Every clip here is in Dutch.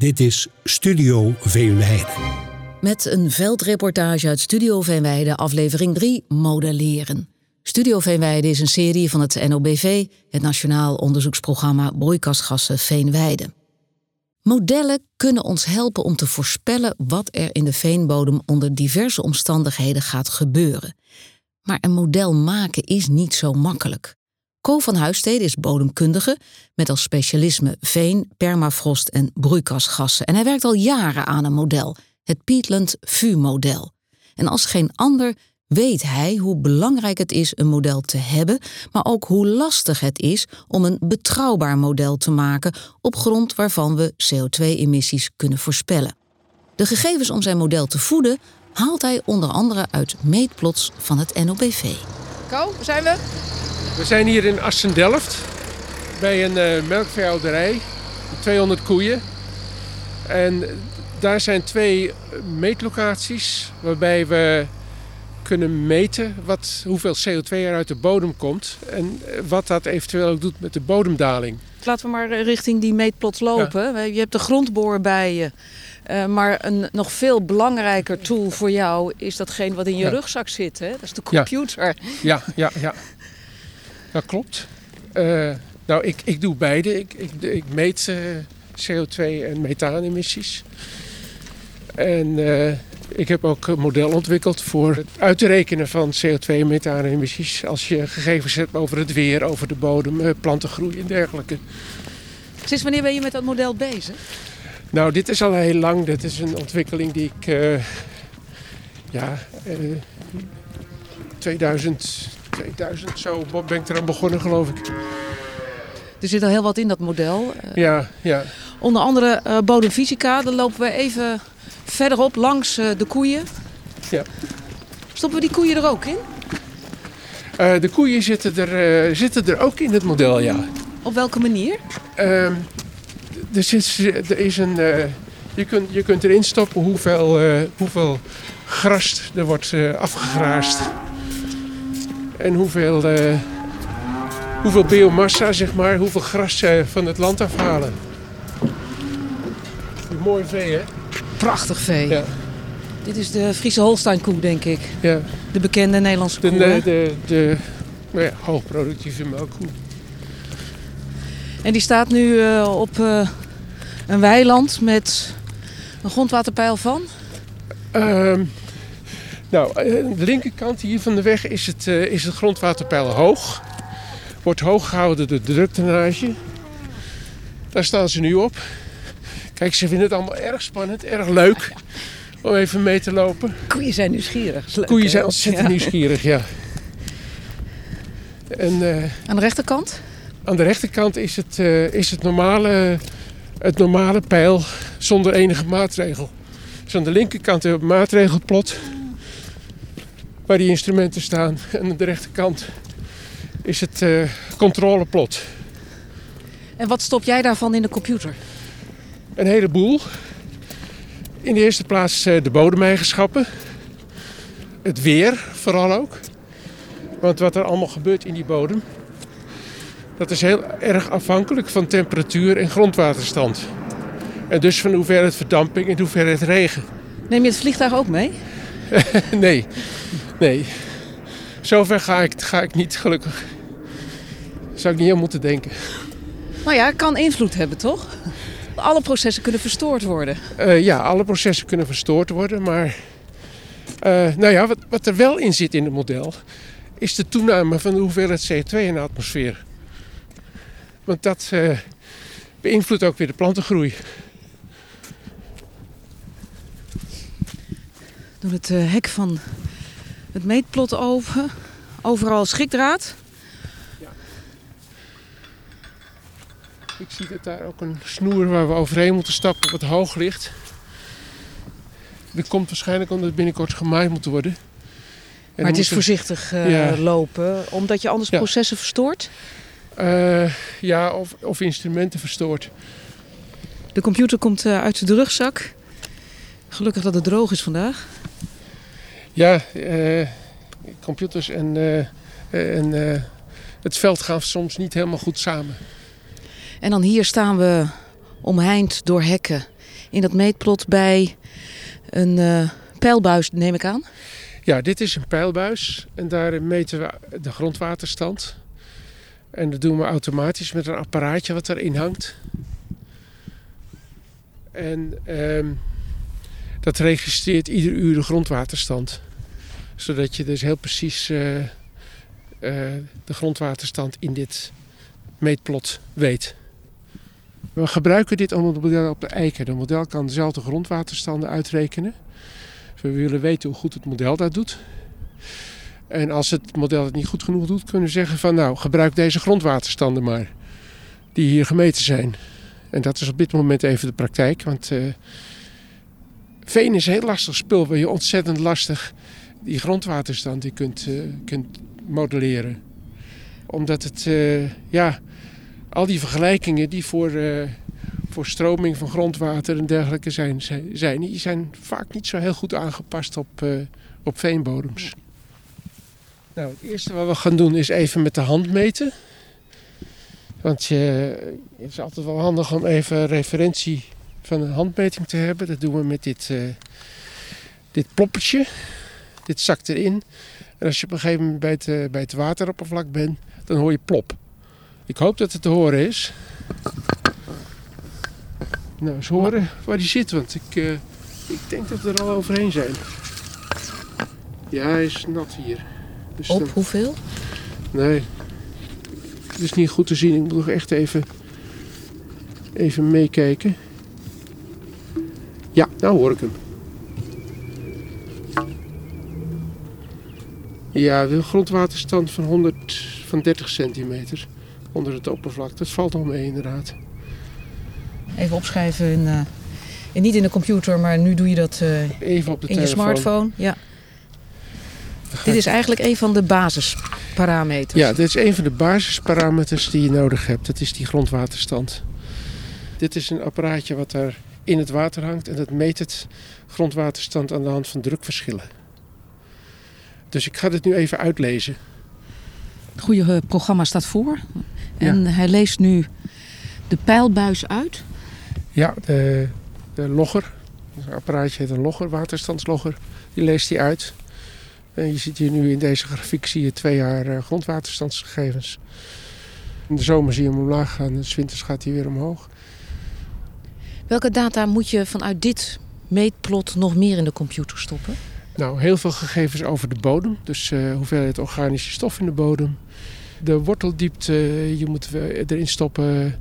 Dit is Studio Veenweide. Met een veldreportage uit Studio Veenweide, aflevering 3, Modelleren. Studio Veenweide is een serie van het NOBV, het Nationaal Onderzoeksprogramma Broeikasgassen Veenweide. Modellen kunnen ons helpen om te voorspellen wat er in de veenbodem onder diverse omstandigheden gaat gebeuren. Maar een model maken is niet zo makkelijk. Co van Huistede is bodemkundige met als specialisme veen, permafrost en broeikasgassen. En hij werkt al jaren aan een model, het Peatland VU-model. En als geen ander weet hij hoe belangrijk het is een model te hebben, maar ook hoe lastig het is om een betrouwbaar model te maken op grond waarvan we CO2-emissies kunnen voorspellen. De gegevens om zijn model te voeden haalt hij onder andere uit meetplots van het NOBV. Ko, zijn we? We zijn hier in Assen-Delft bij een uh, melkveehouderij, 200 koeien. En daar zijn twee meetlocaties waarbij we kunnen meten wat, hoeveel CO2 er uit de bodem komt en wat dat eventueel ook doet met de bodemdaling. Laten we maar richting die meetplots lopen. Je hebt de grondboor bij je. Maar een nog veel belangrijker tool voor jou is datgene wat in je rugzak zit. Hè? Dat is de computer. Ja, ja, ja. ja. Dat klopt. Uh, nou, ik, ik doe beide. Ik, ik, ik meet uh, CO2 en methaanemissies. En ik heb ook een model ontwikkeld voor het uit te rekenen van CO2 en methaanemissies. Als je gegevens hebt over het weer, over de bodem, plantengroei en dergelijke. Sinds wanneer ben je met dat model bezig? Nou, dit is al heel lang. Dit is een ontwikkeling die ik... Ja, uh, 2000, 2000 zo ben ik eraan begonnen, geloof ik. Er zit al heel wat in dat model. Ja, ja. Onder andere uh, bodemfysica. Dan lopen we even verderop langs uh, de koeien. Ja. Stoppen we die koeien er ook in? Uh, de koeien zitten er, zitten er ook in het model, ja. Op welke manier? Ehm, er, zit, er is een, je, kunt, je kunt erin stoppen hoeveel, hoeveel gras er wordt afgegraast. En hoeveel, hoeveel biomassa, zeg maar, hoeveel gras van het land afhalen. Mooi vee, hè? Prachtig vee. Ja. Dit is de Friese Holsteinkoe, denk ik. Ja. De bekende Nederlandse koe. De, de, de, de nou ja, hoogproductieve melkkoe. En die staat nu uh, op uh, een weiland met een grondwaterpeil van? Uh, nou, aan de linkerkant hier van de weg is het, uh, is het grondwaterpeil hoog. Wordt hoog gehouden door de drukdrainage. Daar staan ze nu op. Kijk, ze vinden het allemaal erg spannend, erg leuk om even mee te lopen. Koeien zijn nieuwsgierig. Leuk, Koeien zijn ontzettend ja. nieuwsgierig, ja. En, uh, aan de rechterkant? Aan de rechterkant is het, uh, is het, normale, het normale pijl zonder enige maatregel. Dus aan de linkerkant hebben we een maatregelplot waar die instrumenten staan. En aan de rechterkant is het uh, controleplot. En wat stop jij daarvan in de computer? Een heleboel. In de eerste plaats uh, de bodemeigenschappen. Het weer vooral ook. Want wat er allemaal gebeurt in die bodem... dat is heel erg afhankelijk van temperatuur en grondwaterstand. En dus van de hoeveelheid verdamping en de hoeveelheid regen. Neem je het vliegtuig ook mee? nee, nee. Zover ga ik, ga ik niet, gelukkig. Zou ik niet aan moeten denken. Nou ja, kan invloed hebben, toch? Alle processen kunnen verstoord worden. Uh, ja, alle processen kunnen verstoord worden. Maar uh, nou ja, wat, wat, er wel in zit in het model... is de toename van de hoeveelheid CO2 in de atmosfeer. Want dat uh, beïnvloedt ook weer de plantengroei. Doe het hek van het meetplot open. Overal schrikdraad. Ik zie dat daar ook een snoer waar we overheen moeten stappen wat hoog ligt. Dat komt waarschijnlijk omdat het binnenkort gemaaid moet worden. En maar het is voorzichtig uh, ja. lopen, omdat je anders ja. processen verstoort? Uh, ja, of, of, instrumenten verstoort. De computer komt uh, uit de rugzak. Gelukkig dat het droog is vandaag. Ja, computers en, en het veld gaan soms niet helemaal goed samen. En dan hier staan we omheind door hekken. In dat meetplot bij een pijlbuis, neem ik aan? Ja, dit is een pijlbuis en daar meten we de grondwaterstand. En dat doen we automatisch met een apparaatje wat erin hangt. En ehm, dat registreert ieder uur de grondwaterstand. Zodat je dus heel precies uh, uh, de grondwaterstand in dit meetplot weet. We gebruiken dit om het model op te eiken. Het model kan dezelfde grondwaterstanden uitrekenen. We willen weten hoe goed het model dat doet. En als het model het niet goed genoeg doet, kunnen we zeggen van nou, gebruik deze grondwaterstanden maar. Die hier gemeten zijn. En dat is op dit moment even de praktijk. Want uh, veen is een heel lastig spul waar je ontzettend lastig die grondwaterstand die kunt, uh, kunt modelleren. Omdat het, uh, ja, al die vergelijkingen die voor, voor stroming van grondwater en dergelijke zijn, zijn, die zijn vaak niet zo heel goed aangepast op, op veenbodems. Nou, het eerste wat we gaan doen is even met de hand meten. Want je, het is altijd wel handig om even referentie van een handmeting te hebben. Dat doen we met dit, uh, dit ploppertje. Dit zakt erin. En als je op een gegeven moment bij het, uh, bij het wateroppervlak bent, dan hoor je plop. Ik hoop dat het te horen is. Nou, eens horen waar die zit, want ik, uh, ik denk dat we er al overheen zijn. Ja, hij is nat hier. Dus Op dan... hoeveel? Nee, het is niet goed te zien. Ik moet nog echt even, even meekijken. Ja, nou hoor ik hem. Ja, een grondwaterstand van, 100, van 30 centimeter onder het oppervlak. Dat valt nog mee inderdaad. Even opschrijven, in, uh, niet in de computer, maar nu doe je dat uh, Even op de in telefoon. je smartphone. Ja. Dit is eigenlijk een van de basisparameters. Ja, dit is een van de basisparameters die je nodig hebt. Dat is die grondwaterstand. Dit is een apparaatje wat daar in het water hangt en dat meet het grondwaterstand aan de hand van drukverschillen. Dus ik ga dit nu even uitlezen. Het goede eh, programma staat voor. En hij leest nu de pijlbuis uit. Ja, de, de logger. Het apparaatje heet een logger, waterstandslogger. Die leest hij uit. En je ziet hier nu in deze grafiek zie je twee jaar uh, grondwaterstandsgegevens. In de zomer zie je hem omlaag gaan en de winters gaat hij weer omhoog. Welke data moet je vanuit dit meetplot nog meer in de computer stoppen? Nou, heel veel gegevens over de bodem. Dus uh, hoeveelheid organische stof in de bodem. De worteldiepte, je moet erin stoppen.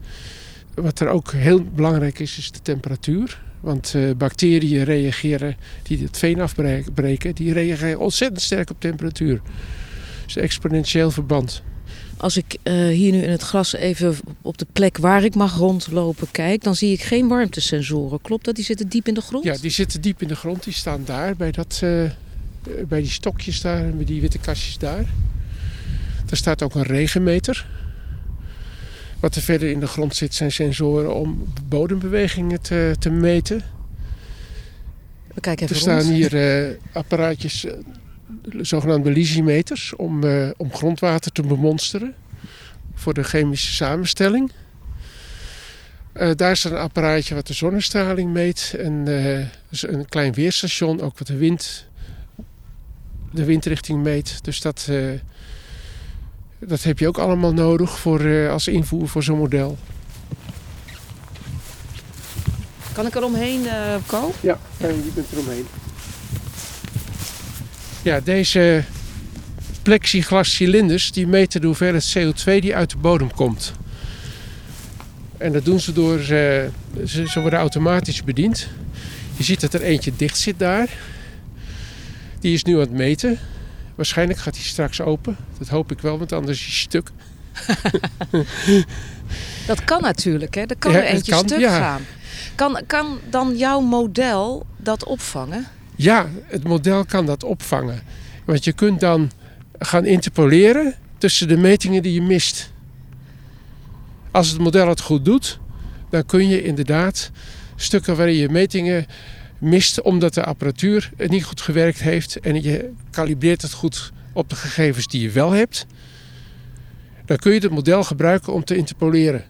Wat er ook heel belangrijk is, is de temperatuur. Want bacteriën reageren, die het veen afbreken, die reageren ontzettend sterk op temperatuur. Dus exponentieel verband. Als ik uh, hier nu in het gras even op de plek waar ik mag rondlopen kijk, dan zie ik geen warmtesensoren. Klopt dat? Die zitten diep in de grond? Ja, die zitten diep in de grond. Die staan daar, bij, dat, uh, bij die stokjes daar en bij die witte kastjes daar. Er staat ook een regenmeter. Wat er verder in de grond zit zijn sensoren om bodembewegingen te, te meten. We kijken even er staan rond. hier uh, apparaatjes, zogenaamde lysimeters, om, uh, om grondwater te bemonsteren voor de chemische samenstelling. daar staat een apparaatje wat de zonnestraling meet en dus een klein weerstation, ook wat de wind, de windrichting meet. Dus dat dat heb je ook allemaal nodig voor, uh, als invoer voor zo'n model. Kan ik er omheen, uh, Ko? Ja, je bent er omheen. Ja, deze plexiglas cilinders die meten de hoeveelheid CO2 die uit de bodem komt. En dat doen ze door, uh, ze, ze worden automatisch bediend. Je ziet dat er eentje dicht zit daar. Die is nu aan het meten. Waarschijnlijk gaat hij straks open. Dat hoop ik wel, want anders is hij stuk. dat kan natuurlijk, hè? Dat kan ja, er eentje kan, stuk ja. gaan. Kan, kan dan jouw model dat opvangen? Ja, het model kan dat opvangen. Want je kunt dan gaan interpoleren tussen de metingen die je mist. Als het model het goed doet, dan kun je inderdaad stukken waarin je metingen mist omdat de apparatuur niet goed gewerkt heeft en je kalibreert het goed op de gegevens die je wel hebt, dan kun je het model gebruiken om te interpoleren.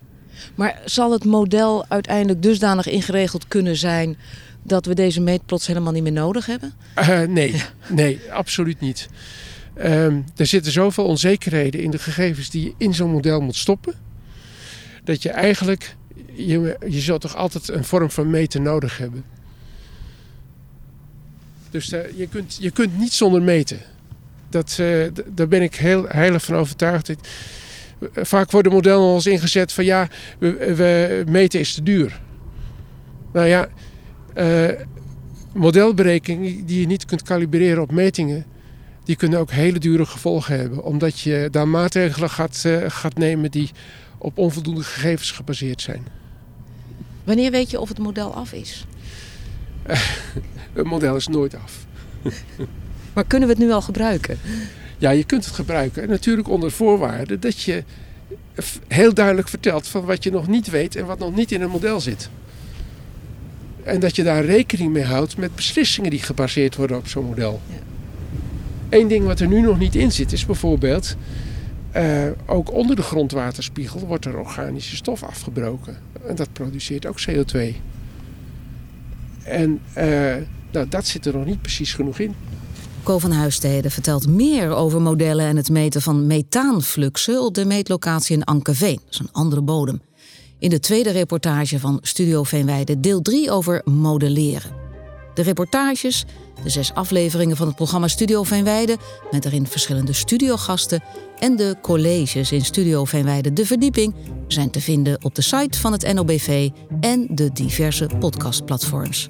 Maar zal het model uiteindelijk dusdanig ingeregeld kunnen zijn dat we deze meetplots helemaal niet meer nodig hebben? Uh, nee, nee, absoluut niet. Um, er zitten zoveel onzekerheden in de gegevens die je in zo'n model moet stoppen. Dat je eigenlijk, je, je zult toch altijd een vorm van meten nodig hebben. Dus uh, je, kunt, je kunt niet zonder meten. Dat, uh, daar ben ik heel heilig van overtuigd. Vaak worden modellen al eens ingezet van ja, we, we, meten is te duur. Nou ja, modelberekeningen die je niet kunt kalibreren op metingen, die kunnen ook hele dure gevolgen hebben. Omdat je daar maatregelen gaat, uh, gaat nemen die op onvoldoende gegevens gebaseerd zijn. Wanneer weet je of het model af is? het model is nooit af. maar kunnen we het nu al gebruiken? Ja, je kunt het gebruiken. En natuurlijk onder voorwaarde dat je heel duidelijk vertelt van wat je nog niet weet en wat nog niet in het model zit. En dat je daar rekening mee houdt met beslissingen die gebaseerd worden op zo'n model. Ja. Eén ding wat er nu nog niet in zit is bijvoorbeeld... Uh, ook onder de grondwaterspiegel wordt er organische stof afgebroken. En dat produceert ook CO2. En uh, nou, dat zit er nog niet precies genoeg in. Co van Huisteden vertelt meer over modellen en het meten van methaanfluxen op de meetlocatie in Ankeveen. Dat is een andere bodem. In de tweede reportage van Studio Veenweide, deel 3 over modelleren. De reportages, de zes afleveringen van het programma Studio Veenweide, met daarin verschillende studiogasten en de colleges in Studio Veenweide De Verdieping, zijn te vinden op de site van het NOBV en de diverse podcastplatforms.